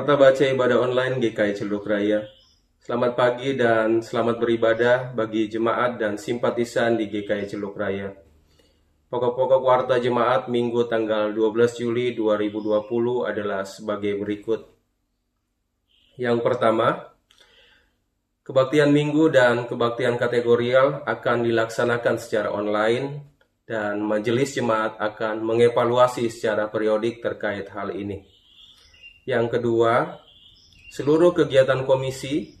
Warta Baca Ibadah Online GKI Celuk Raya. Selamat pagi dan selamat beribadah bagi jemaat dan simpatisan di GKI Celuk Raya. Pokok-pokok warta jemaat Minggu tanggal 12 Juli 2020 adalah sebagai berikut. Yang pertama, kebaktian minggu dan kebaktian kategorial akan dilaksanakan secara online dan majelis jemaat akan mengevaluasi secara periodik terkait hal ini. Yang kedua, seluruh kegiatan komisi,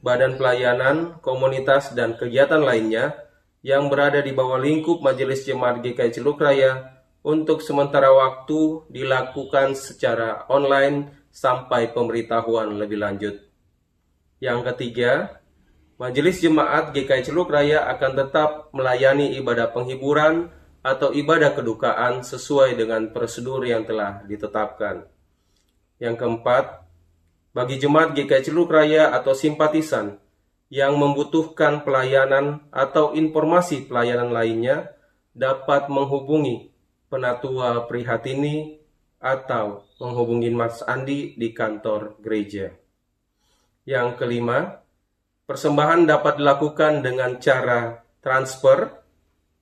badan pelayanan, komunitas, dan kegiatan lainnya yang berada di bawah lingkup Majelis Jemaat GKI Celuk Raya untuk sementara waktu dilakukan secara online sampai pemberitahuan lebih lanjut. Yang ketiga, Majelis Jemaat GKI Celuk Raya akan tetap melayani ibadah penghiburan atau ibadah kedukaan sesuai dengan prosedur yang telah ditetapkan. Yang keempat, bagi jemaat GKI Celuk Raya atau simpatisan yang membutuhkan pelayanan atau informasi pelayanan lainnya dapat menghubungi Penatua Prihatini atau menghubungi Mas Andi di kantor gereja. Yang kelima, persembahan dapat dilakukan dengan cara transfer,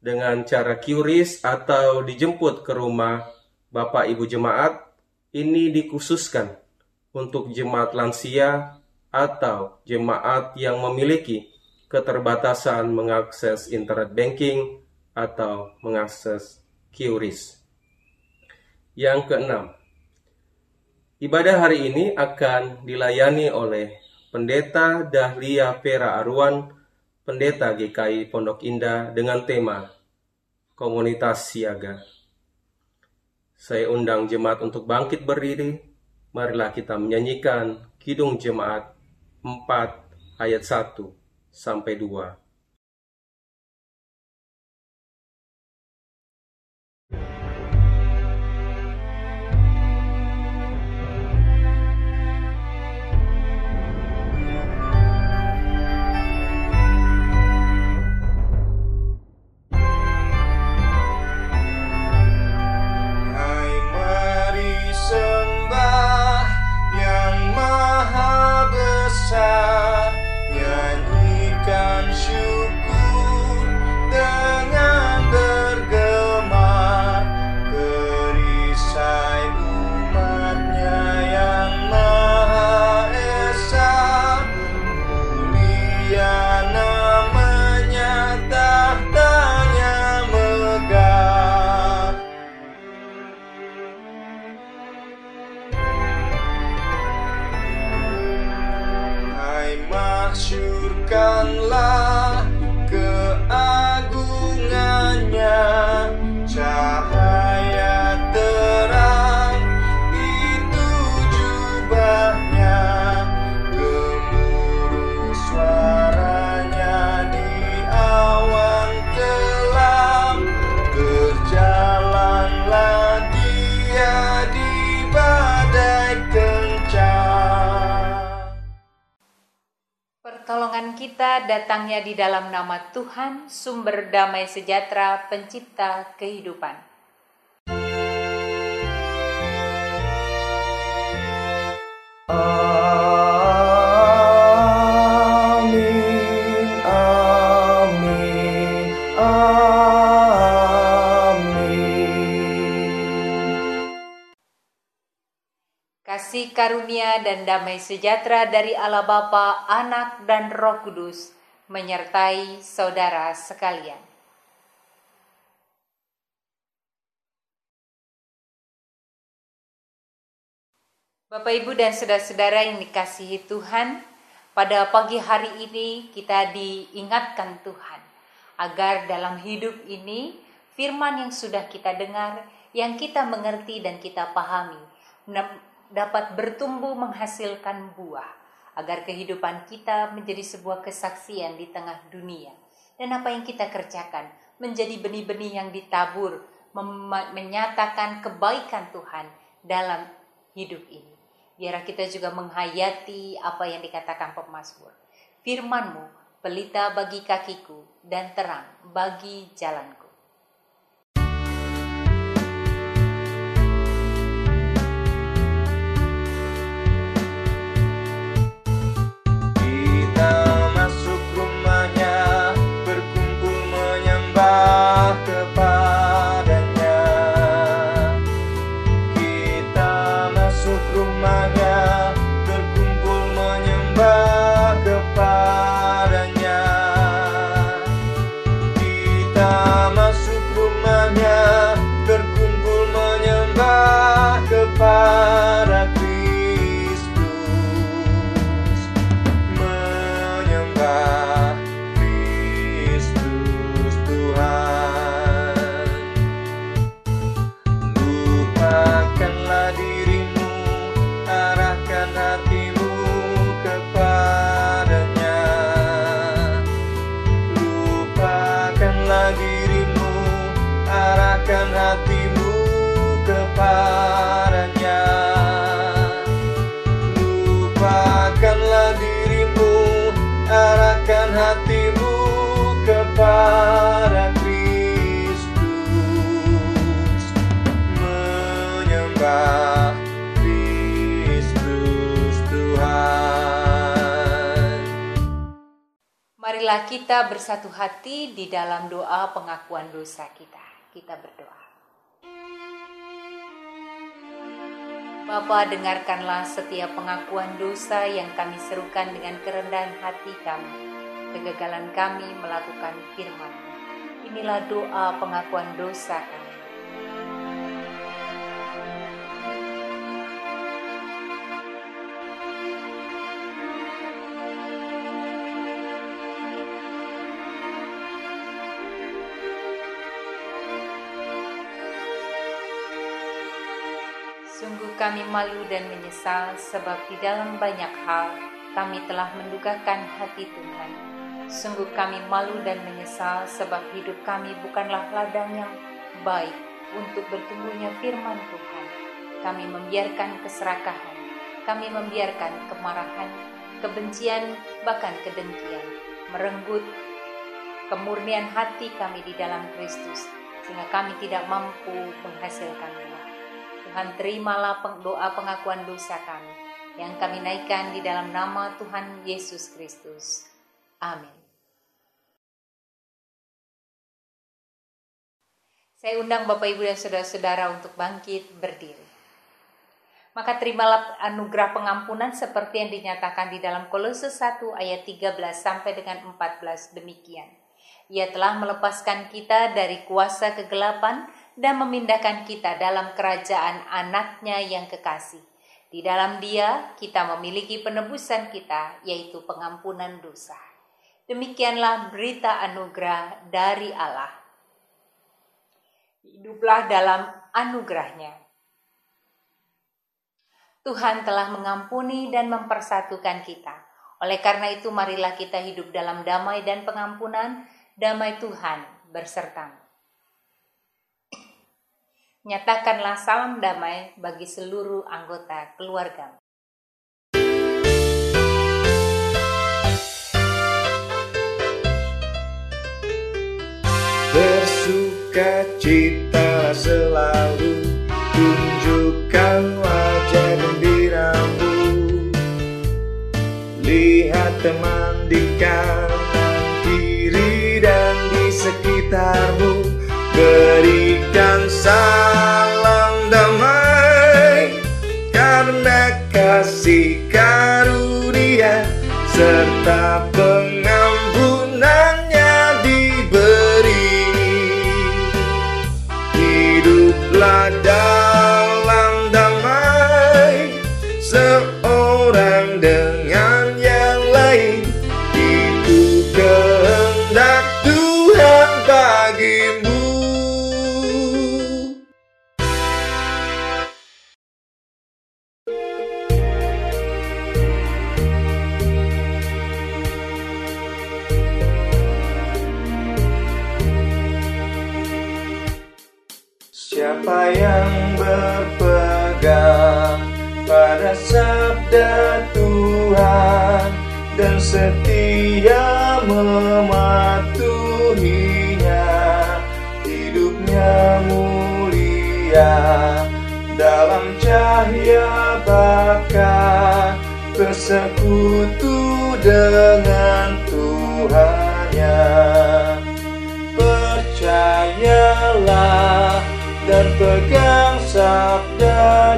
dengan cara QRIS atau dijemput ke rumah Bapak Ibu Jemaat. Ini dikhususkan untuk jemaat lansia atau jemaat yang memiliki keterbatasan mengakses internet banking atau mengakses QRIS. Yang keenam, ibadah hari ini akan dilayani oleh Pendeta Dahlia Vera Arwan, Pendeta GKI Pondok Indah dengan tema Komunitas Siaga. Saya undang jemaat untuk bangkit berdiri. Marilah kita menyanyikan Kidung Jemaat 4 ayat 1 sampai 2. Datangnya di dalam nama Tuhan, sumber damai sejahtera, pencipta kehidupan. Karunia dan damai sejahtera dari Allah Bapa, Anak, dan Roh Kudus menyertai saudara sekalian. Bapak, Ibu, dan saudara-saudara yang dikasihi Tuhan, pada pagi hari ini kita diingatkan Tuhan agar dalam hidup ini firman yang sudah kita dengar, yang kita mengerti dan kita pahami dapat bertumbuh menghasilkan buah agar kehidupan kita menjadi sebuah kesaksian di tengah dunia. Dan apa yang kita kerjakan? Menjadi benih-benih yang ditabur menyatakan kebaikan Tuhan dalam hidup ini. Biar kita juga menghayati apa yang dikatakan pemazmur firmanmu pelita bagi kakiku dan terang bagi jalanku marilah kita bersatu hati di dalam doa pengakuan dosa kita. Kita berdoa. Bapa, dengarkanlah setiap pengakuan dosa yang kami serukan dengan kerendahan hati kami, kegagalan kami melakukan firman. Inilah doa pengakuan dosa kami. Kami malu dan menyesal sebab di dalam banyak hal kami telah mendukakan hati Tuhan. Sungguh kami malu dan menyesal sebab hidup kami bukanlah ladang yang baik untuk bertumbuhnya firman Tuhan. Kami membiarkan keserakahan, kami membiarkan kemarahan, kebencian, bahkan kedengkian, merenggut kemurnian hati kami di dalam Kristus, sehingga kami tidak mampu menghasilkan buah. Tuhan terimalah doa pengakuan dosa kami yang kami naikkan di dalam nama Tuhan Yesus Kristus. Amin. Saya undang Bapak Ibu dan Saudara-saudara untuk bangkit berdiri. Maka terimalah anugerah pengampunan seperti yang dinyatakan di dalam Kolose 1 ayat 13 sampai dengan 14 demikian. Ia telah melepaskan kita dari kuasa kegelapan dan memindahkan kita dalam kerajaan anaknya yang kekasih. Di dalam dia kita memiliki penebusan kita, yaitu pengampunan dosa. Demikianlah berita anugerah dari Allah. Hiduplah dalam anugerahnya. Tuhan telah mengampuni dan mempersatukan kita. Oleh karena itu marilah kita hidup dalam damai dan pengampunan, damai Tuhan bersertamu. Nyatakanlah salam damai bagi seluruh anggota keluarga. Bersuka cita selalu Tunjukkan wajah gembiramu Lihat teman di kanan kiri dan di sekitarmu kasih karunia Serta dengan Tuhannya. Percayalah dan pegang sabdanya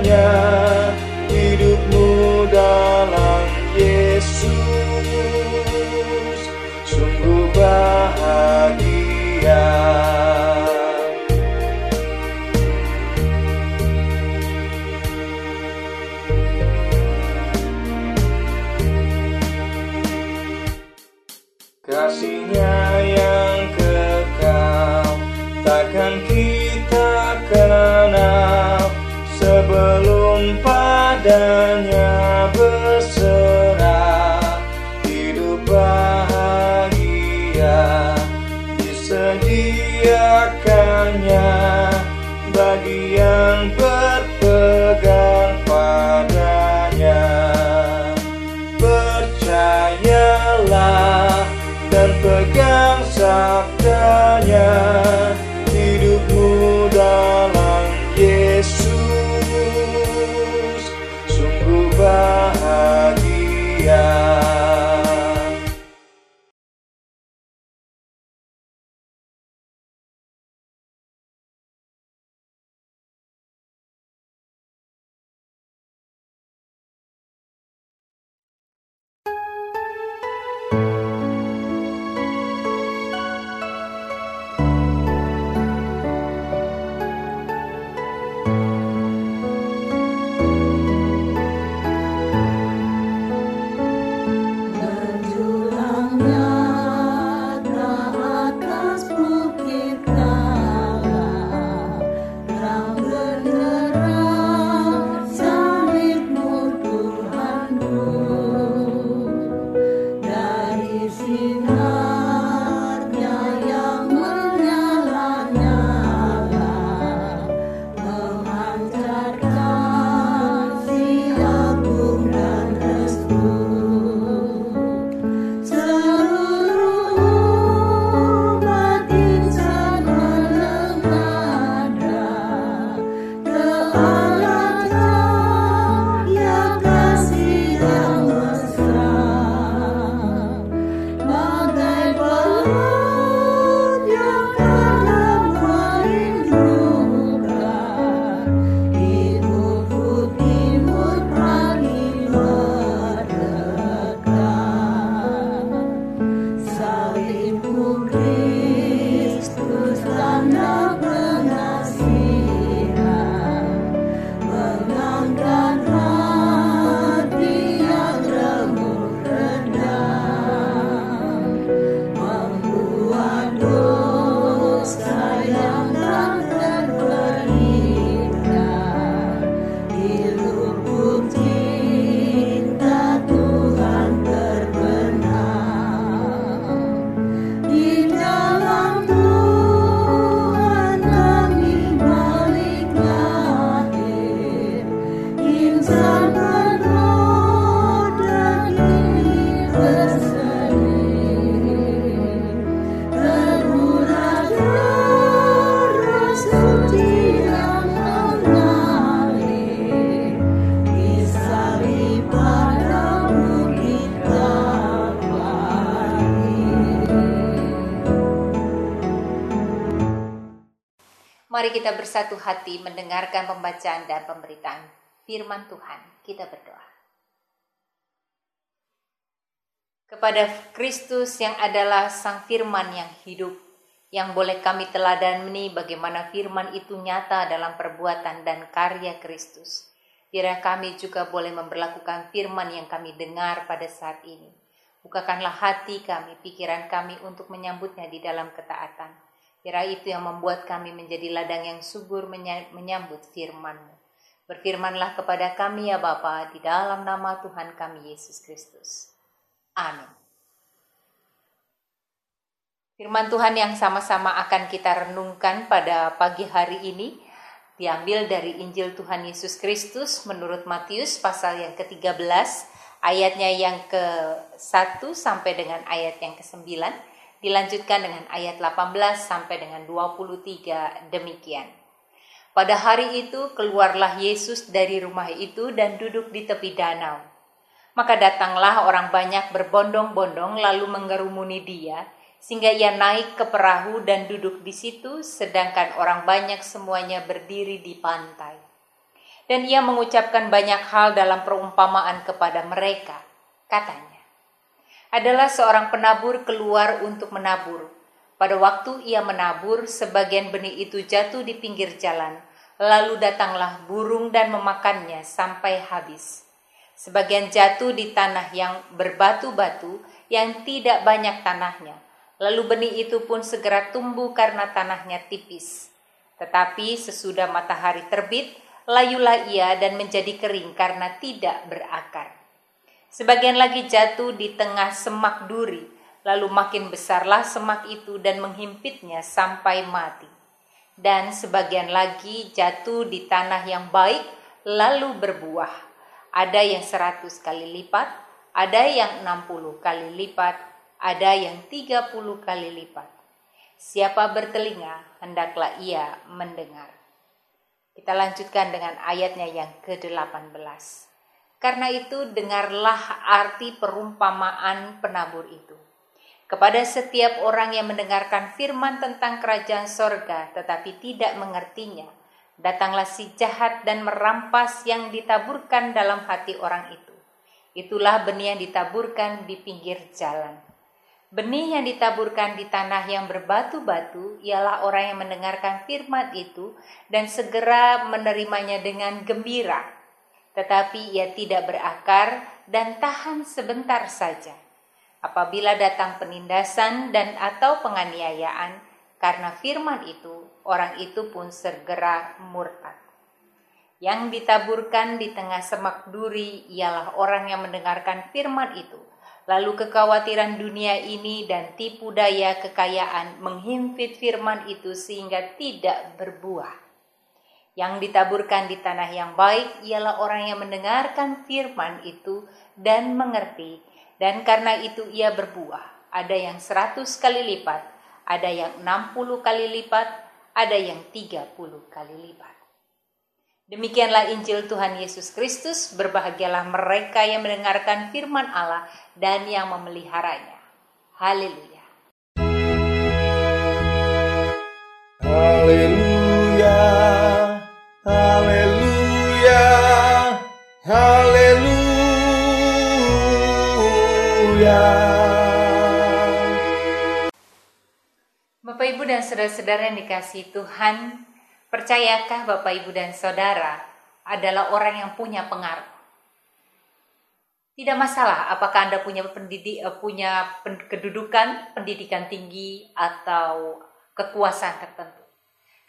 bersatu hati mendengarkan pembacaan dan pemberitaan firman Tuhan. Kita berdoa. Kepada Kristus yang adalah Sang Firman yang hidup, yang boleh kami teladani bagaimana firman itu nyata dalam perbuatan dan karya Kristus. Biarlah kami juga boleh memperlakukan firman yang kami dengar pada saat ini. Bukakanlah hati kami, pikiran kami untuk menyambutnya di dalam ketaatan Kira itu yang membuat kami menjadi ladang yang subur menyambut firman-Mu. Berfirmanlah kepada kami ya Bapa di dalam nama Tuhan kami Yesus Kristus. Amin. Firman Tuhan yang sama-sama akan kita renungkan pada pagi hari ini diambil dari Injil Tuhan Yesus Kristus menurut Matius pasal yang ke-13 ayatnya yang ke-1 sampai dengan ayat yang ke-9 Dilanjutkan dengan ayat 18 sampai dengan 23 demikian. Pada hari itu keluarlah Yesus dari rumah itu dan duduk di tepi danau. Maka datanglah orang banyak berbondong-bondong lalu mengerumuni dia, sehingga ia naik ke perahu dan duduk di situ, sedangkan orang banyak semuanya berdiri di pantai. Dan ia mengucapkan banyak hal dalam perumpamaan kepada mereka. Katanya, adalah seorang penabur keluar untuk menabur. Pada waktu ia menabur, sebagian benih itu jatuh di pinggir jalan, lalu datanglah burung dan memakannya sampai habis. Sebagian jatuh di tanah yang berbatu-batu, yang tidak banyak tanahnya. Lalu benih itu pun segera tumbuh karena tanahnya tipis. Tetapi sesudah matahari terbit, layulah ia dan menjadi kering karena tidak berakar. Sebagian lagi jatuh di tengah semak duri, lalu makin besarlah semak itu dan menghimpitnya sampai mati. Dan sebagian lagi jatuh di tanah yang baik, lalu berbuah. Ada yang seratus kali lipat, ada yang enam puluh kali lipat, ada yang tiga puluh kali lipat. Siapa bertelinga, hendaklah ia mendengar. Kita lanjutkan dengan ayatnya yang ke-18. Karena itu dengarlah arti perumpamaan penabur itu. Kepada setiap orang yang mendengarkan firman tentang kerajaan sorga tetapi tidak mengertinya, datanglah si jahat dan merampas yang ditaburkan dalam hati orang itu. Itulah benih yang ditaburkan di pinggir jalan. Benih yang ditaburkan di tanah yang berbatu-batu ialah orang yang mendengarkan firman itu dan segera menerimanya dengan gembira tetapi ia tidak berakar dan tahan sebentar saja. Apabila datang penindasan dan atau penganiayaan karena firman itu, orang itu pun segera murtad. Yang ditaburkan di tengah semak duri ialah orang yang mendengarkan firman itu, lalu kekhawatiran dunia ini dan tipu daya kekayaan menghimpit firman itu sehingga tidak berbuah yang ditaburkan di tanah yang baik ialah orang yang mendengarkan firman itu dan mengerti, dan karena itu ia berbuah. Ada yang seratus kali lipat, ada yang enam puluh kali lipat, ada yang tiga puluh kali lipat. Demikianlah Injil Tuhan Yesus Kristus, berbahagialah mereka yang mendengarkan firman Allah dan yang memeliharanya. Haleluya. Bapak Ibu dan saudara-saudara yang dikasih Tuhan, percayakah Bapak Ibu dan saudara adalah orang yang punya pengaruh? Tidak masalah apakah Anda punya pendidik eh, punya kedudukan, pendidikan tinggi atau kekuasaan tertentu.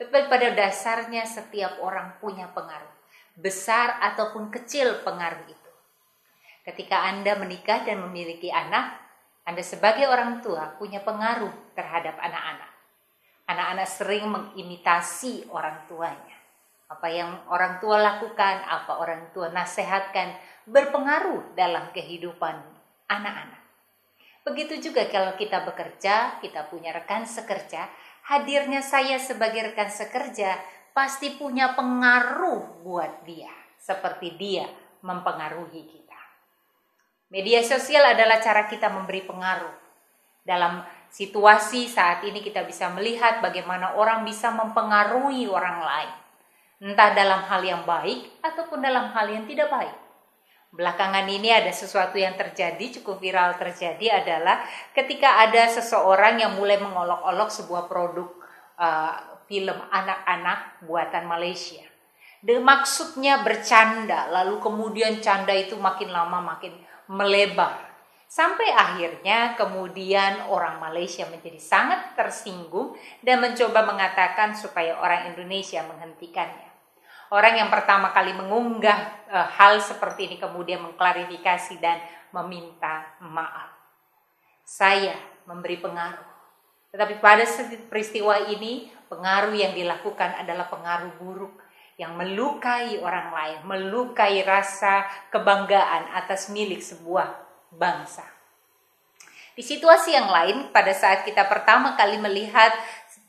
Tetapi pada dasarnya setiap orang punya pengaruh. Besar ataupun kecil pengaruh itu. Ketika Anda menikah dan memiliki anak, Anda sebagai orang tua punya pengaruh terhadap anak-anak. Anak-anak sering mengimitasi orang tuanya. Apa yang orang tua lakukan, apa orang tua nasihatkan, berpengaruh dalam kehidupan anak-anak. Begitu juga kalau kita bekerja, kita punya rekan sekerja, hadirnya saya sebagai rekan sekerja pasti punya pengaruh buat dia, seperti dia mempengaruhi kita. Media sosial adalah cara kita memberi pengaruh dalam situasi saat ini kita bisa melihat bagaimana orang bisa mempengaruhi orang lain, entah dalam hal yang baik ataupun dalam hal yang tidak baik. Belakangan ini ada sesuatu yang terjadi, cukup viral terjadi adalah ketika ada seseorang yang mulai mengolok-olok sebuah produk uh, film anak-anak buatan Malaysia. De maksudnya bercanda, lalu kemudian canda itu makin lama makin melebar Sampai akhirnya kemudian orang Malaysia menjadi sangat tersinggung dan mencoba mengatakan supaya orang Indonesia menghentikannya. Orang yang pertama kali mengunggah e, hal seperti ini kemudian mengklarifikasi dan meminta maaf. Saya memberi pengaruh. Tetapi pada peristiwa ini pengaruh yang dilakukan adalah pengaruh buruk yang melukai orang lain, melukai rasa kebanggaan atas milik sebuah bangsa. Di situasi yang lain, pada saat kita pertama kali melihat,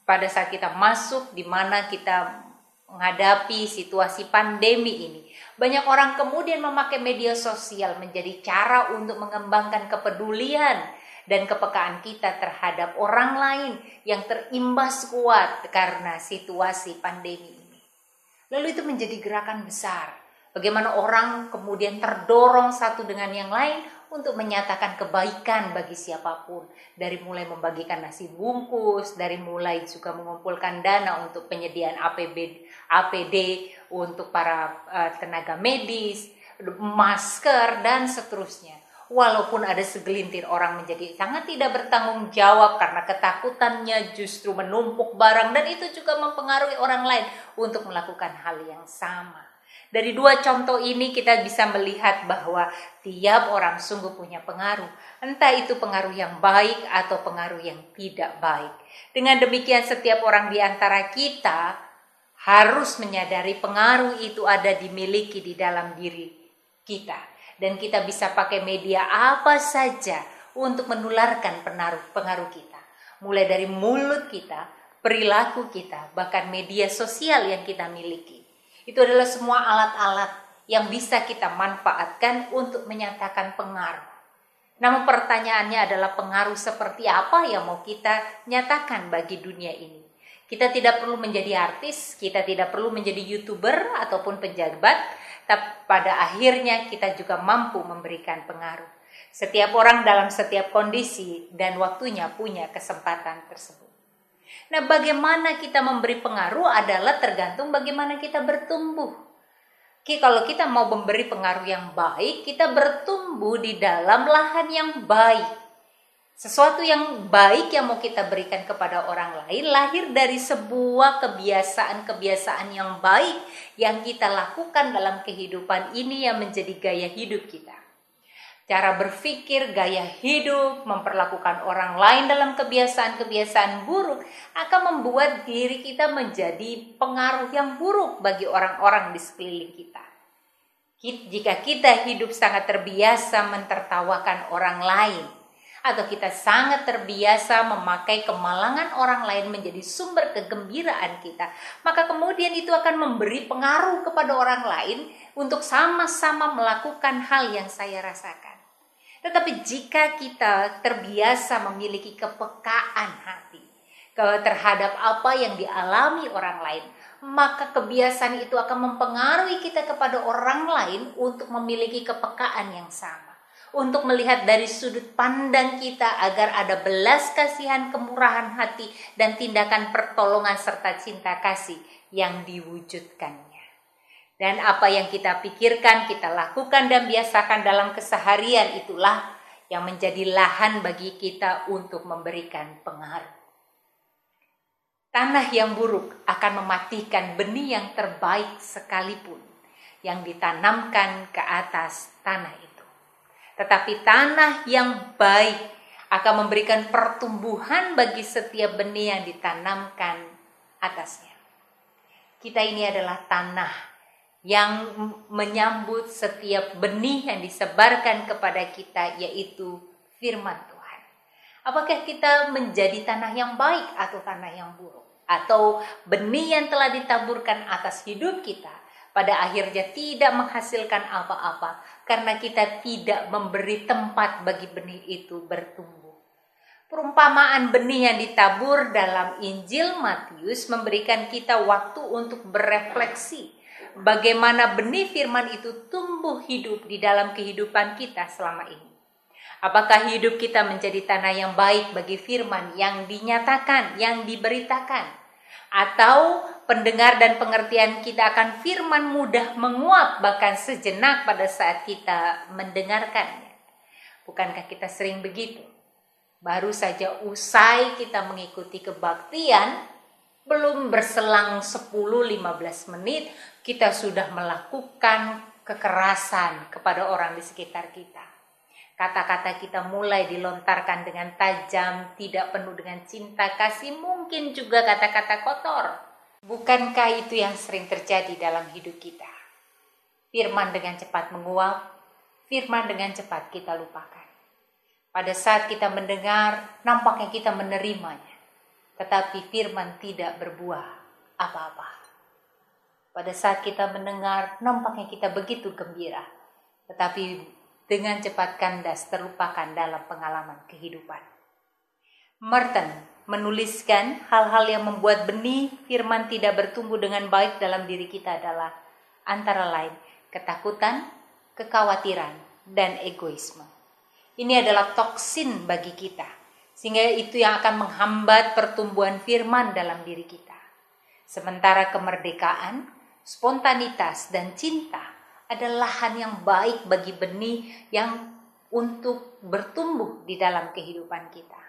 pada saat kita masuk di mana kita menghadapi situasi pandemi ini, banyak orang kemudian memakai media sosial menjadi cara untuk mengembangkan kepedulian dan kepekaan kita terhadap orang lain yang terimbas kuat karena situasi pandemi ini. Lalu itu menjadi gerakan besar. Bagaimana orang kemudian terdorong satu dengan yang lain untuk menyatakan kebaikan bagi siapa pun. Dari mulai membagikan nasi bungkus dari mulai juga mengumpulkan dana untuk penyediaan APB APD untuk para uh, tenaga medis masker dan seterusnya. Walaupun ada segelintir orang menjadi sangat tidak bertanggung jawab karena ketakutannya justru menumpuk barang dan itu juga mempengaruhi orang lain untuk melakukan hal yang sama dari dua contoh ini kita bisa melihat bahwa tiap orang sungguh punya pengaruh. Entah itu pengaruh yang baik atau pengaruh yang tidak baik. Dengan demikian setiap orang di antara kita harus menyadari pengaruh itu ada dimiliki di dalam diri kita. Dan kita bisa pakai media apa saja untuk menularkan pengaruh, pengaruh kita. Mulai dari mulut kita, perilaku kita, bahkan media sosial yang kita miliki itu adalah semua alat-alat yang bisa kita manfaatkan untuk menyatakan pengaruh. Namun pertanyaannya adalah pengaruh seperti apa yang mau kita nyatakan bagi dunia ini. Kita tidak perlu menjadi artis, kita tidak perlu menjadi youtuber ataupun pejabat, tapi pada akhirnya kita juga mampu memberikan pengaruh. Setiap orang dalam setiap kondisi dan waktunya punya kesempatan tersebut. Nah, bagaimana kita memberi pengaruh adalah tergantung bagaimana kita bertumbuh. Oke, kalau kita mau memberi pengaruh yang baik, kita bertumbuh di dalam lahan yang baik. Sesuatu yang baik yang mau kita berikan kepada orang lain lahir dari sebuah kebiasaan-kebiasaan yang baik yang kita lakukan dalam kehidupan ini yang menjadi gaya hidup kita cara berpikir, gaya hidup, memperlakukan orang lain dalam kebiasaan-kebiasaan buruk akan membuat diri kita menjadi pengaruh yang buruk bagi orang-orang di sekeliling kita. Jika kita hidup sangat terbiasa mentertawakan orang lain, atau kita sangat terbiasa memakai kemalangan orang lain menjadi sumber kegembiraan kita, maka kemudian itu akan memberi pengaruh kepada orang lain untuk sama-sama melakukan hal yang saya rasakan. Tetapi jika kita terbiasa memiliki kepekaan hati terhadap apa yang dialami orang lain, maka kebiasaan itu akan mempengaruhi kita kepada orang lain untuk memiliki kepekaan yang sama. Untuk melihat dari sudut pandang kita agar ada belas kasihan, kemurahan hati, dan tindakan pertolongan serta cinta kasih yang diwujudkan. Dan apa yang kita pikirkan, kita lakukan dan biasakan dalam keseharian itulah yang menjadi lahan bagi kita untuk memberikan pengaruh. Tanah yang buruk akan mematikan benih yang terbaik sekalipun yang ditanamkan ke atas tanah itu. Tetapi tanah yang baik akan memberikan pertumbuhan bagi setiap benih yang ditanamkan atasnya. Kita ini adalah tanah yang menyambut setiap benih yang disebarkan kepada kita yaitu firman Tuhan. Apakah kita menjadi tanah yang baik atau tanah yang buruk? Atau benih yang telah ditaburkan atas hidup kita pada akhirnya tidak menghasilkan apa-apa karena kita tidak memberi tempat bagi benih itu bertumbuh. Perumpamaan benih yang ditabur dalam Injil Matius memberikan kita waktu untuk berefleksi bagaimana benih firman itu tumbuh hidup di dalam kehidupan kita selama ini. Apakah hidup kita menjadi tanah yang baik bagi firman yang dinyatakan, yang diberitakan? Atau pendengar dan pengertian kita akan firman mudah menguap bahkan sejenak pada saat kita mendengarkannya? Bukankah kita sering begitu? Baru saja usai kita mengikuti kebaktian, belum berselang 10-15 menit, kita sudah melakukan kekerasan kepada orang di sekitar kita. Kata-kata kita mulai dilontarkan dengan tajam, tidak penuh dengan cinta kasih, mungkin juga kata-kata kotor. Bukankah itu yang sering terjadi dalam hidup kita? Firman dengan cepat menguap, firman dengan cepat kita lupakan. Pada saat kita mendengar, nampaknya kita menerimanya. Tetapi firman tidak berbuah apa-apa. Pada saat kita mendengar, nampaknya kita begitu gembira. Tetapi dengan cepat kandas terlupakan dalam pengalaman kehidupan. Merton menuliskan hal-hal yang membuat benih firman tidak bertumbuh dengan baik dalam diri kita adalah antara lain ketakutan, kekhawatiran, dan egoisme. Ini adalah toksin bagi kita, sehingga itu yang akan menghambat pertumbuhan firman dalam diri kita. Sementara kemerdekaan, spontanitas, dan cinta adalah lahan yang baik bagi benih yang untuk bertumbuh di dalam kehidupan kita.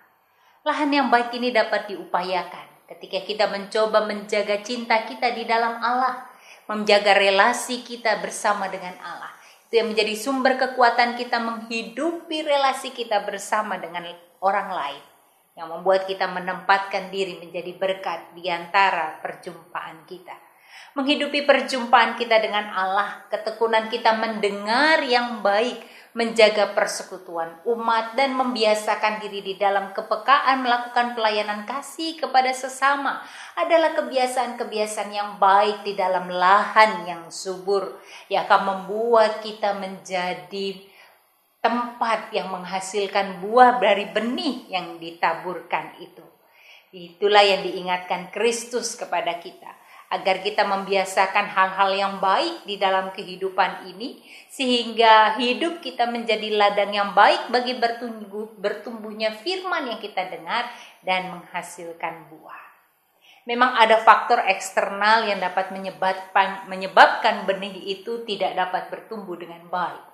Lahan yang baik ini dapat diupayakan ketika kita mencoba menjaga cinta kita di dalam Allah, menjaga relasi kita bersama dengan Allah itu yang menjadi sumber kekuatan kita menghidupi relasi kita bersama dengan orang lain. Yang membuat kita menempatkan diri menjadi berkat di antara perjumpaan kita. Menghidupi perjumpaan kita dengan Allah, ketekunan kita mendengar yang baik, menjaga persekutuan umat dan membiasakan diri di dalam kepekaan melakukan pelayanan kasih kepada sesama adalah kebiasaan-kebiasaan yang baik di dalam lahan yang subur yang akan membuat kita menjadi tempat yang menghasilkan buah dari benih yang ditaburkan itu. Itulah yang diingatkan Kristus kepada kita agar kita membiasakan hal-hal yang baik di dalam kehidupan ini sehingga hidup kita menjadi ladang yang baik bagi bertumbuh, bertumbuhnya firman yang kita dengar dan menghasilkan buah. Memang ada faktor eksternal yang dapat menyebabkan, menyebabkan benih itu tidak dapat bertumbuh dengan baik.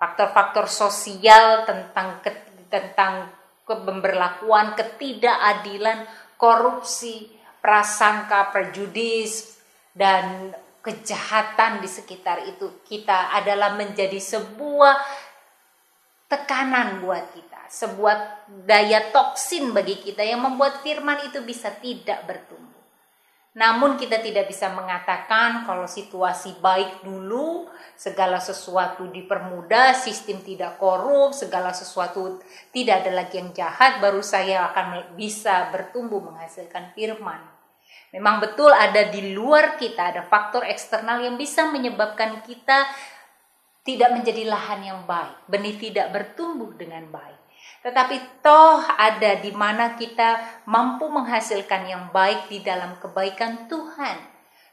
Faktor-faktor sosial tentang tentang pemberlakuan ketidakadilan, korupsi, prasangka, prejudis, dan kejahatan di sekitar itu kita adalah menjadi sebuah tekanan buat kita, sebuah daya toksin bagi kita yang membuat firman itu bisa tidak bertumbuh. Namun kita tidak bisa mengatakan kalau situasi baik dulu, segala sesuatu dipermudah, sistem tidak korup, segala sesuatu tidak ada lagi yang jahat, baru saya akan bisa bertumbuh menghasilkan firman. Memang betul ada di luar kita, ada faktor eksternal yang bisa menyebabkan kita tidak menjadi lahan yang baik, benih tidak bertumbuh dengan baik. Tetapi toh ada di mana kita mampu menghasilkan yang baik di dalam kebaikan Tuhan.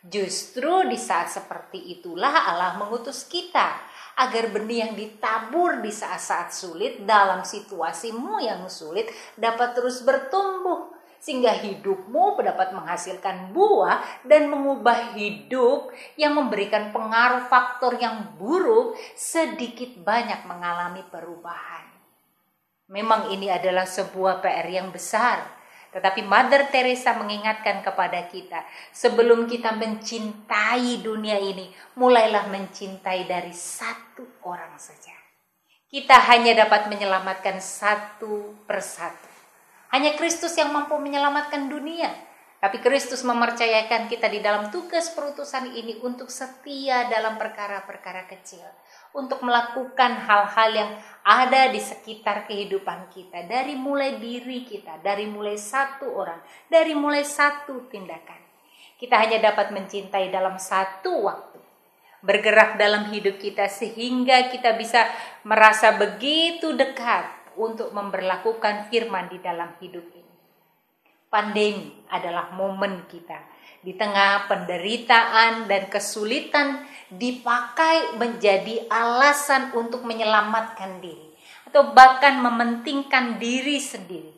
Justru di saat seperti itulah Allah mengutus kita agar benih yang ditabur di saat-saat sulit dalam situasimu yang sulit dapat terus bertumbuh sehingga hidupmu dapat menghasilkan buah dan mengubah hidup yang memberikan pengaruh faktor yang buruk sedikit banyak mengalami perubahan. Memang ini adalah sebuah PR yang besar. Tetapi Mother Teresa mengingatkan kepada kita, sebelum kita mencintai dunia ini, mulailah mencintai dari satu orang saja. Kita hanya dapat menyelamatkan satu persatu. Hanya Kristus yang mampu menyelamatkan dunia. Tapi Kristus mempercayakan kita di dalam tugas perutusan ini untuk setia dalam perkara-perkara kecil untuk melakukan hal-hal yang ada di sekitar kehidupan kita dari mulai diri kita, dari mulai satu orang, dari mulai satu tindakan. Kita hanya dapat mencintai dalam satu waktu. Bergerak dalam hidup kita sehingga kita bisa merasa begitu dekat untuk memperlakukan firman di dalam hidup ini. Pandemi adalah momen kita di tengah penderitaan dan kesulitan dipakai menjadi alasan untuk menyelamatkan diri atau bahkan mementingkan diri sendiri.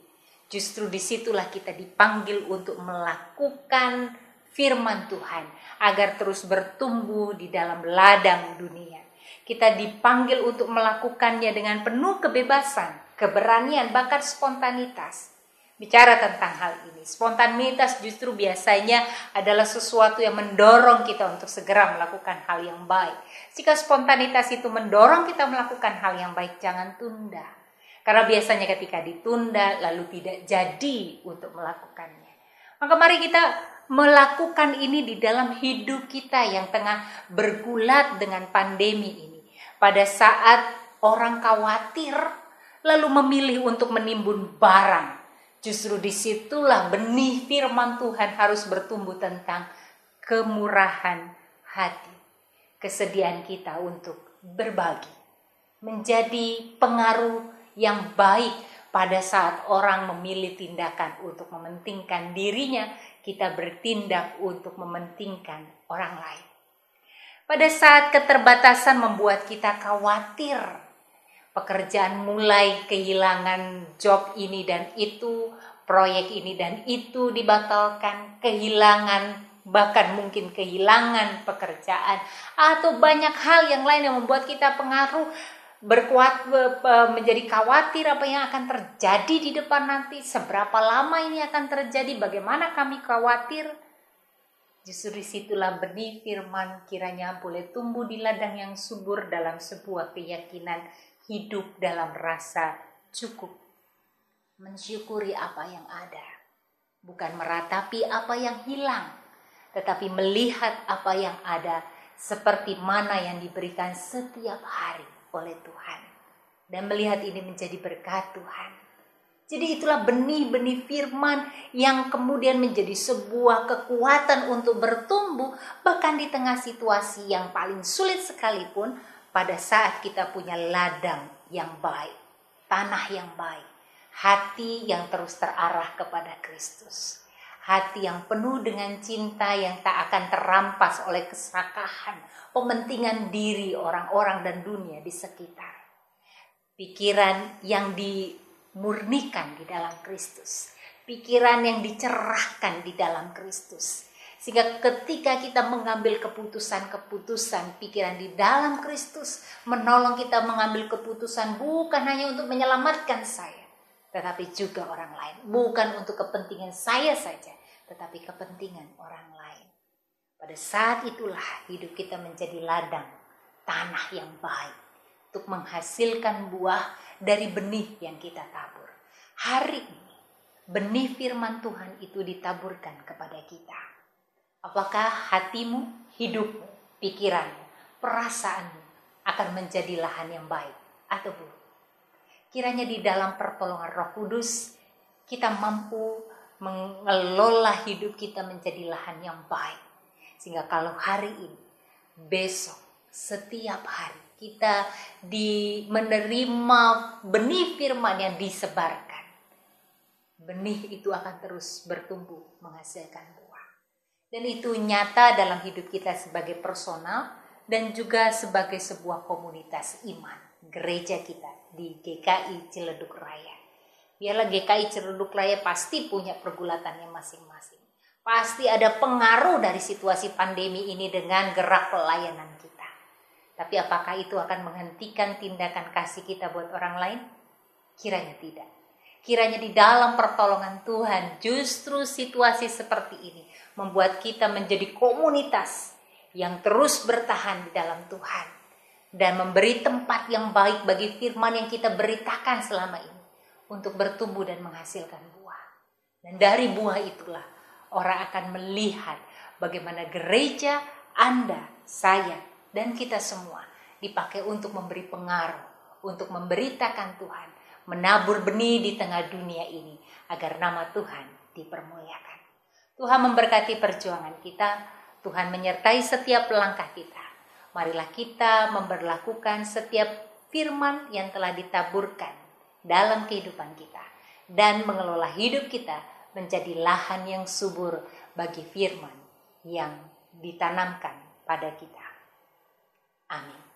Justru di situlah kita dipanggil untuk melakukan firman Tuhan agar terus bertumbuh di dalam ladang dunia. Kita dipanggil untuk melakukannya dengan penuh kebebasan, keberanian, bahkan spontanitas bicara tentang hal ini. Spontanitas justru biasanya adalah sesuatu yang mendorong kita untuk segera melakukan hal yang baik. Jika spontanitas itu mendorong kita melakukan hal yang baik, jangan tunda. Karena biasanya ketika ditunda lalu tidak jadi untuk melakukannya. Maka mari kita melakukan ini di dalam hidup kita yang tengah bergulat dengan pandemi ini. Pada saat orang khawatir lalu memilih untuk menimbun barang Justru di situlah benih firman Tuhan harus bertumbuh tentang kemurahan hati. Kesediaan kita untuk berbagi. Menjadi pengaruh yang baik pada saat orang memilih tindakan untuk mementingkan dirinya, kita bertindak untuk mementingkan orang lain. Pada saat keterbatasan membuat kita khawatir pekerjaan mulai kehilangan job ini dan itu, proyek ini dan itu dibatalkan, kehilangan bahkan mungkin kehilangan pekerjaan atau banyak hal yang lain yang membuat kita pengaruh berkuat menjadi khawatir apa yang akan terjadi di depan nanti seberapa lama ini akan terjadi bagaimana kami khawatir. Justru di situlah benih firman kiranya boleh tumbuh di ladang yang subur dalam sebuah keyakinan hidup dalam rasa cukup, mensyukuri apa yang ada, bukan meratapi apa yang hilang, tetapi melihat apa yang ada seperti mana yang diberikan setiap hari oleh Tuhan, dan melihat ini menjadi berkat Tuhan. Jadi itulah benih-benih firman yang kemudian menjadi sebuah kekuatan untuk bertumbuh bahkan di tengah situasi yang paling sulit sekalipun pada saat kita punya ladang yang baik, tanah yang baik, hati yang terus terarah kepada Kristus, hati yang penuh dengan cinta yang tak akan terampas oleh keserakahan, pementingan diri orang-orang dan dunia di sekitar, pikiran yang dimurnikan di dalam Kristus, pikiran yang dicerahkan di dalam Kristus sehingga ketika kita mengambil keputusan-keputusan pikiran di dalam Kristus, menolong kita mengambil keputusan bukan hanya untuk menyelamatkan saya, tetapi juga orang lain. Bukan untuk kepentingan saya saja, tetapi kepentingan orang lain. Pada saat itulah hidup kita menjadi ladang, tanah yang baik untuk menghasilkan buah dari benih yang kita tabur. Hari ini, benih firman Tuhan itu ditaburkan kepada kita Apakah hatimu, hidupmu, pikiranmu, perasaanmu akan menjadi lahan yang baik atau buruk? Kiranya di dalam pertolongan Roh Kudus kita mampu mengelola hidup kita menjadi lahan yang baik. Sehingga kalau hari ini, besok, setiap hari kita di menerima benih firman yang disebarkan. Benih itu akan terus bertumbuh menghasilkan dan itu nyata dalam hidup kita sebagai personal dan juga sebagai sebuah komunitas iman, gereja kita di GKI Ciledug Raya. Biarlah GKI Ciledug Raya pasti punya pergulatannya masing-masing. Pasti ada pengaruh dari situasi pandemi ini dengan gerak pelayanan kita. Tapi apakah itu akan menghentikan tindakan kasih kita buat orang lain? Kiranya tidak. Kiranya di dalam pertolongan Tuhan justru situasi seperti ini membuat kita menjadi komunitas yang terus bertahan di dalam Tuhan dan memberi tempat yang baik bagi firman yang kita beritakan selama ini untuk bertumbuh dan menghasilkan buah. Dan dari buah itulah orang akan melihat bagaimana gereja Anda, saya, dan kita semua dipakai untuk memberi pengaruh, untuk memberitakan Tuhan, menabur benih di tengah dunia ini agar nama Tuhan dipermuliakan. Tuhan memberkati perjuangan kita, Tuhan menyertai setiap langkah kita. Marilah kita memperlakukan setiap firman yang telah ditaburkan dalam kehidupan kita dan mengelola hidup kita menjadi lahan yang subur bagi firman yang ditanamkan pada kita. Amin.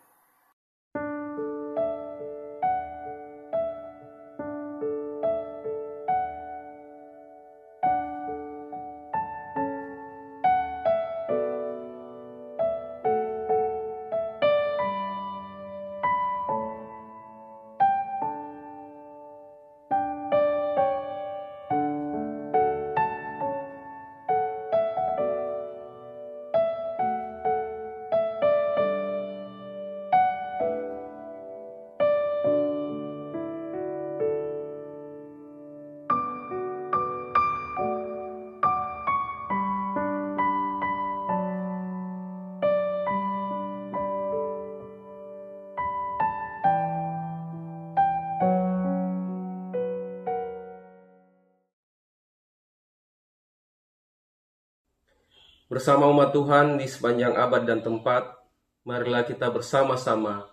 Bersama umat Tuhan di sepanjang abad dan tempat, marilah kita bersama-sama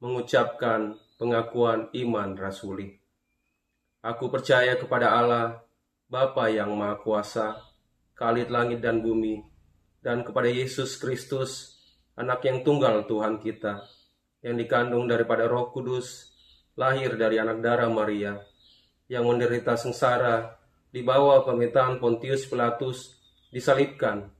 mengucapkan pengakuan iman rasuli. Aku percaya kepada Allah, Bapa yang Maha Kuasa, Khalid langit dan bumi, dan kepada Yesus Kristus, anak yang tunggal Tuhan kita, yang dikandung daripada roh kudus, lahir dari anak darah Maria, yang menderita sengsara, di bawah pemerintahan Pontius Pilatus, disalibkan,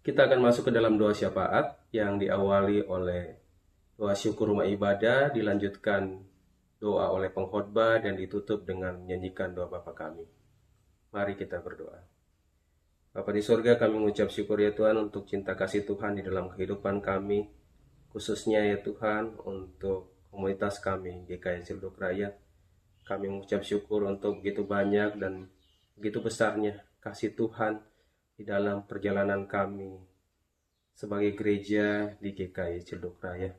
Kita akan masuk ke dalam doa syafaat yang diawali oleh doa syukur rumah ibadah, dilanjutkan doa oleh pengkhotbah dan ditutup dengan menyanyikan doa Bapa kami. Mari kita berdoa. Bapa di sorga kami mengucap syukur ya Tuhan untuk cinta kasih Tuhan di dalam kehidupan kami, khususnya ya Tuhan untuk komunitas kami GKI Cilduk Raya. Kami mengucap syukur untuk begitu banyak dan begitu besarnya kasih Tuhan di dalam perjalanan kami sebagai gereja di GKI Cilduk Raya.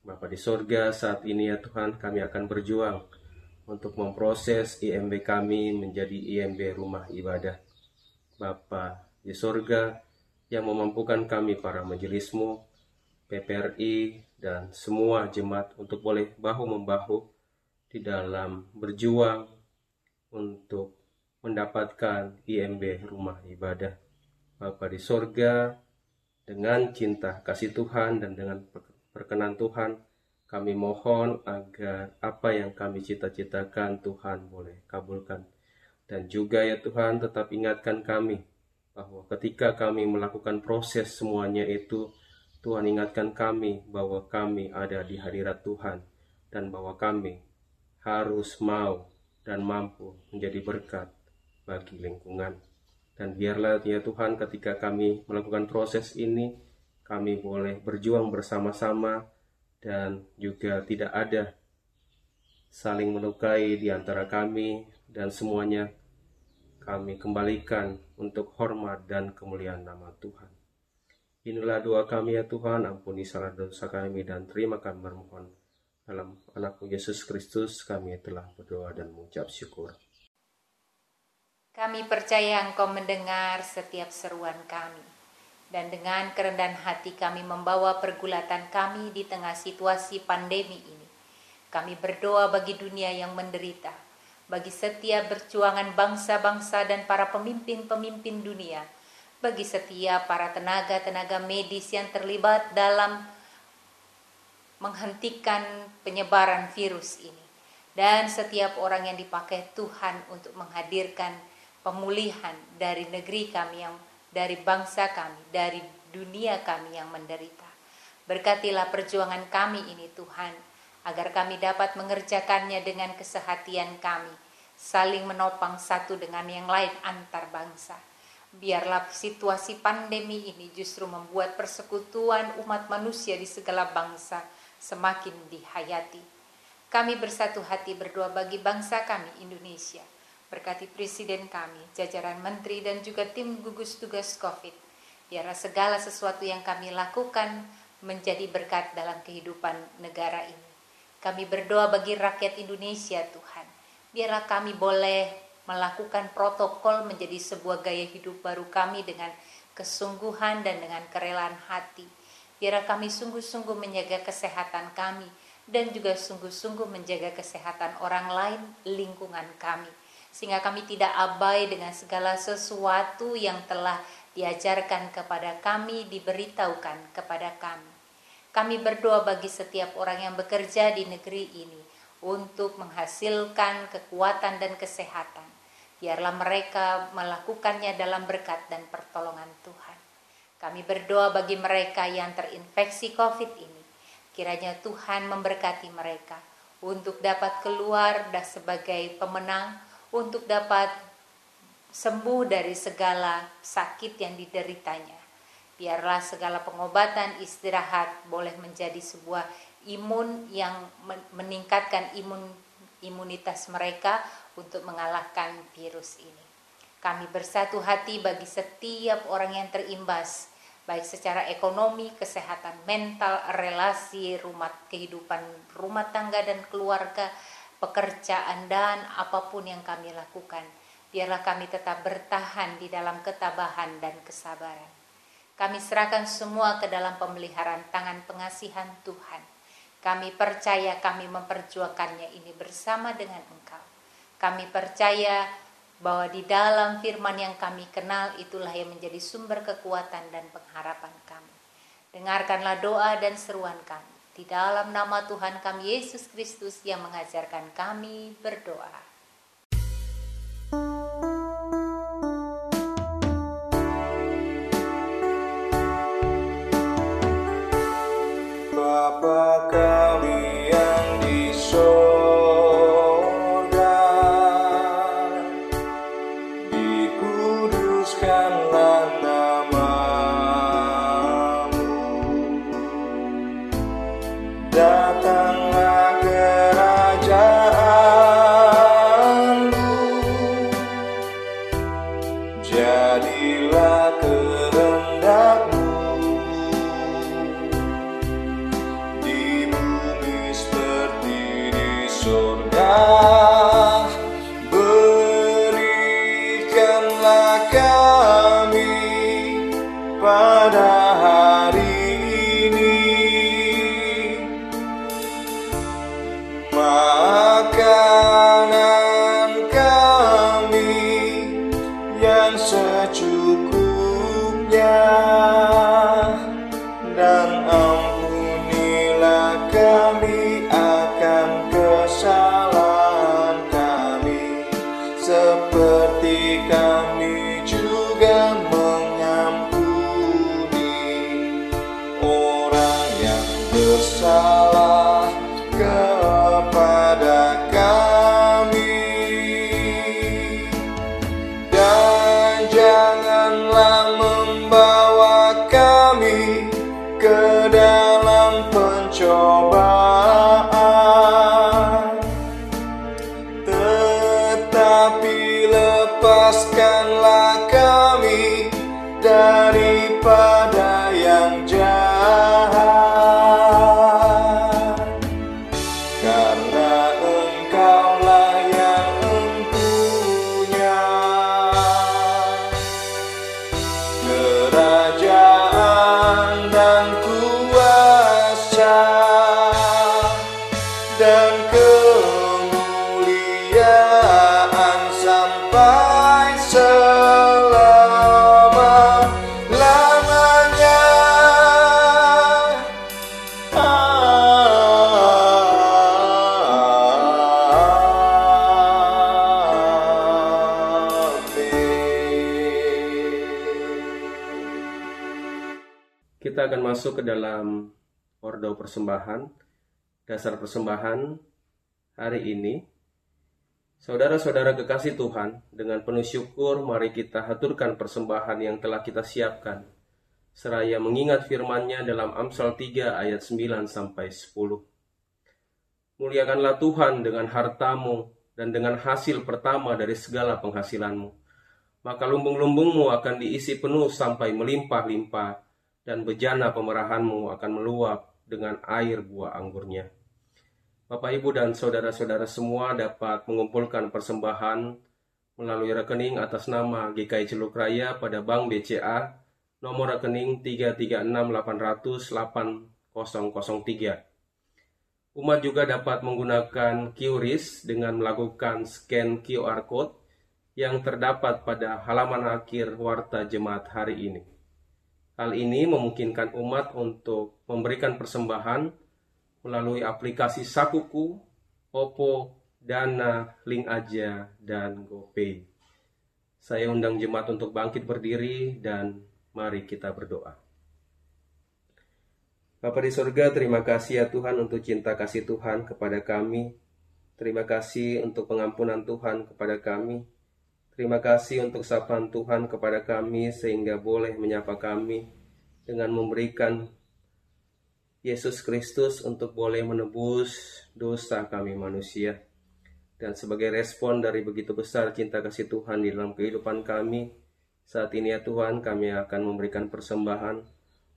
Bapa di sorga, saat ini ya Tuhan kami akan berjuang untuk memproses IMB kami menjadi IMB rumah ibadah. Bapa di sorga yang memampukan kami para majelismu, PPRI, dan semua jemaat untuk boleh bahu-membahu di dalam berjuang untuk mendapatkan IMB rumah ibadah. Bapa di sorga, dengan cinta kasih Tuhan dan dengan perkenan Tuhan, kami mohon agar apa yang kami cita-citakan Tuhan boleh kabulkan. Dan juga ya Tuhan tetap ingatkan kami bahwa ketika kami melakukan proses semuanya itu, Tuhan ingatkan kami bahwa kami ada di hadirat Tuhan dan bahwa kami harus mau dan mampu menjadi berkat bagi lingkungan. Dan biarlah ya Tuhan ketika kami melakukan proses ini, kami boleh berjuang bersama-sama dan juga tidak ada saling melukai di antara kami dan semuanya kami kembalikan untuk hormat dan kemuliaan nama Tuhan. Inilah doa kami ya Tuhan, ampuni salah dosa kami dan terima kami bermohon. Dalam anakmu Yesus Kristus kami telah berdoa dan mengucap syukur. Kami percaya Engkau mendengar setiap seruan kami. Dan dengan kerendahan hati kami membawa pergulatan kami di tengah situasi pandemi ini. Kami berdoa bagi dunia yang menderita, bagi setiap berjuangan bangsa-bangsa dan para pemimpin-pemimpin dunia, bagi setiap para tenaga-tenaga medis yang terlibat dalam menghentikan penyebaran virus ini, dan setiap orang yang dipakai Tuhan untuk menghadirkan pemulihan dari negeri kami yang dari bangsa kami, dari dunia kami yang menderita. Berkatilah perjuangan kami ini Tuhan, agar kami dapat mengerjakannya dengan kesehatian kami, saling menopang satu dengan yang lain antar bangsa. Biarlah situasi pandemi ini justru membuat persekutuan umat manusia di segala bangsa semakin dihayati. Kami bersatu hati berdoa bagi bangsa kami Indonesia. Berkati Presiden kami, jajaran menteri dan juga tim gugus tugas COVID. Biarlah segala sesuatu yang kami lakukan menjadi berkat dalam kehidupan negara ini. Kami berdoa bagi rakyat Indonesia Tuhan. Biarlah kami boleh melakukan protokol menjadi sebuah gaya hidup baru kami dengan kesungguhan dan dengan kerelaan hati. Biarlah kami sungguh-sungguh menjaga kesehatan kami dan juga sungguh-sungguh menjaga kesehatan orang lain lingkungan kami. Sehingga kami tidak abai dengan segala sesuatu yang telah diajarkan kepada kami, diberitahukan kepada kami. Kami berdoa bagi setiap orang yang bekerja di negeri ini untuk menghasilkan kekuatan dan kesehatan Biarlah mereka melakukannya dalam berkat dan pertolongan Tuhan. Kami berdoa bagi mereka yang terinfeksi COVID ini. Kiranya Tuhan memberkati mereka untuk dapat keluar dan sebagai pemenang, untuk dapat sembuh dari segala sakit yang dideritanya. Biarlah segala pengobatan istirahat boleh menjadi sebuah imun yang meningkatkan imun imunitas mereka untuk mengalahkan virus ini. Kami bersatu hati bagi setiap orang yang terimbas, baik secara ekonomi, kesehatan mental, relasi, rumah kehidupan rumah tangga dan keluarga, pekerjaan dan apa pun yang kami lakukan. Biarlah kami tetap bertahan di dalam ketabahan dan kesabaran. Kami serahkan semua ke dalam pemeliharaan tangan pengasihan Tuhan. Kami percaya kami memperjuangkannya ini bersama dengan Engkau. Kami percaya bahwa di dalam firman yang kami kenal itulah yang menjadi sumber kekuatan dan pengharapan kami. Dengarkanlah doa dan seruan kami. Di dalam nama Tuhan kami Yesus Kristus yang mengajarkan kami berdoa. salah ke dalam ordo persembahan, dasar persembahan hari ini. Saudara-saudara kekasih Tuhan, dengan penuh syukur mari kita haturkan persembahan yang telah kita siapkan seraya mengingat firman-Nya dalam Amsal 3 ayat 9 sampai 10. Muliakanlah Tuhan dengan hartamu dan dengan hasil pertama dari segala penghasilanmu. Maka lumbung-lumbungmu akan diisi penuh sampai melimpah-limpah dan bejana pemerahanmu akan meluap dengan air buah anggurnya. Bapak, Ibu, dan saudara-saudara semua dapat mengumpulkan persembahan melalui rekening atas nama GKI Celuk Raya pada Bank BCA nomor rekening 336800803. Umat juga dapat menggunakan QRIS dengan melakukan scan QR code yang terdapat pada halaman akhir warta jemaat hari ini. Hal ini memungkinkan umat untuk memberikan persembahan melalui aplikasi Sakuku, Oppo, Dana, Link Aja, dan GoPay. Saya undang jemaat untuk bangkit berdiri dan Mari kita berdoa. Bapa di surga, terima kasih ya Tuhan untuk cinta kasih Tuhan kepada kami. Terima kasih untuk pengampunan Tuhan kepada kami. Terima kasih untuk sapaan Tuhan kepada kami sehingga boleh menyapa kami dengan memberikan Yesus Kristus untuk boleh menebus dosa kami manusia. Dan sebagai respon dari begitu besar cinta kasih Tuhan di dalam kehidupan kami, saat ini ya Tuhan kami akan memberikan persembahan.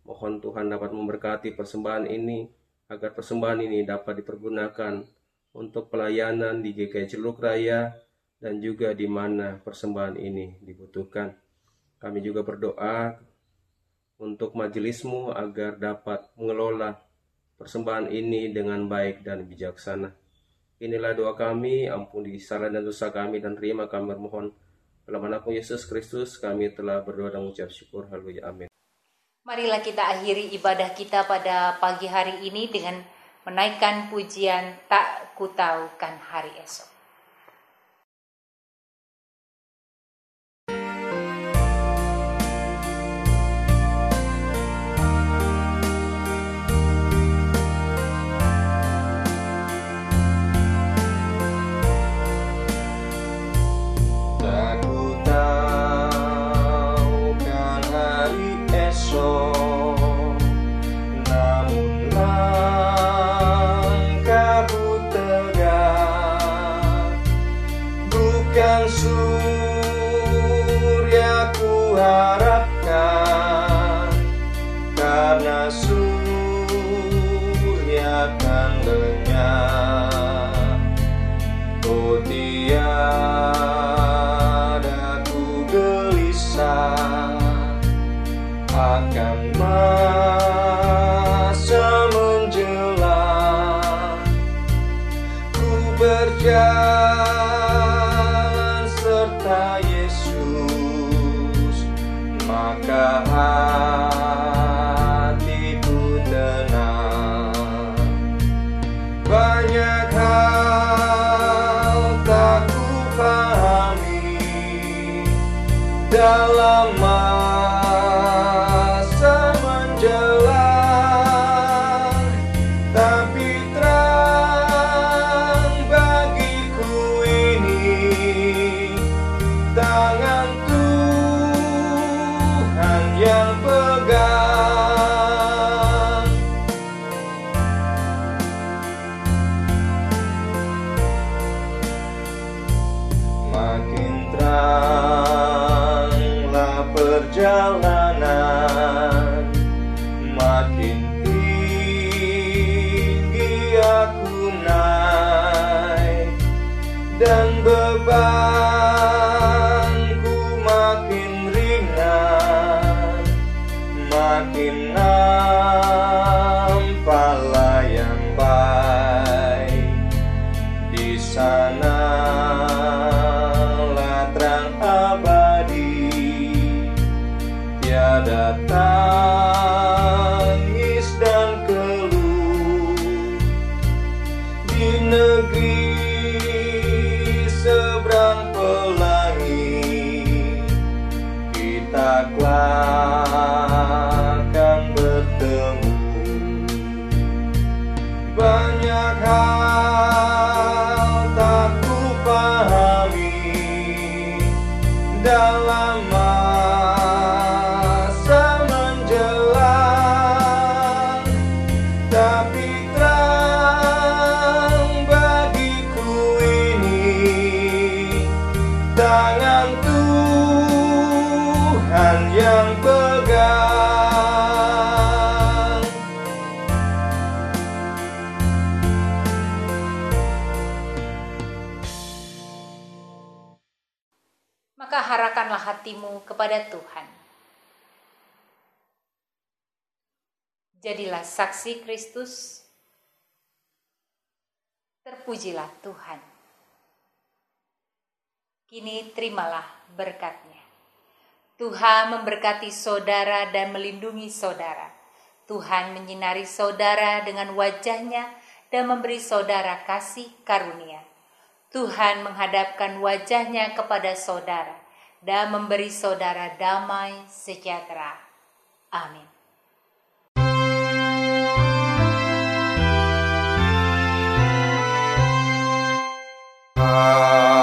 Mohon Tuhan dapat memberkati persembahan ini agar persembahan ini dapat dipergunakan untuk pelayanan di GKI Celuk Raya dan juga di mana persembahan ini dibutuhkan. Kami juga berdoa untuk majelismu agar dapat mengelola persembahan ini dengan baik dan bijaksana. Inilah doa kami, ampuni salah dan dosa kami dan terima kami bermohon dalam nama Yesus Kristus kami telah berdoa dan mengucap syukur. Haleluya. Amin. Marilah kita akhiri ibadah kita pada pagi hari ini dengan menaikkan pujian tak kutaukan hari esok. my. Kepada Tuhan. Jadilah saksi Kristus. Terpujilah Tuhan. Kini terimalah berkatnya. Tuhan memberkati saudara dan melindungi saudara. Tuhan menyinari saudara dengan wajahnya dan memberi saudara kasih karunia. Tuhan menghadapkan wajahnya kepada saudara dan memberi saudara damai sejahtera. Amin. Ah.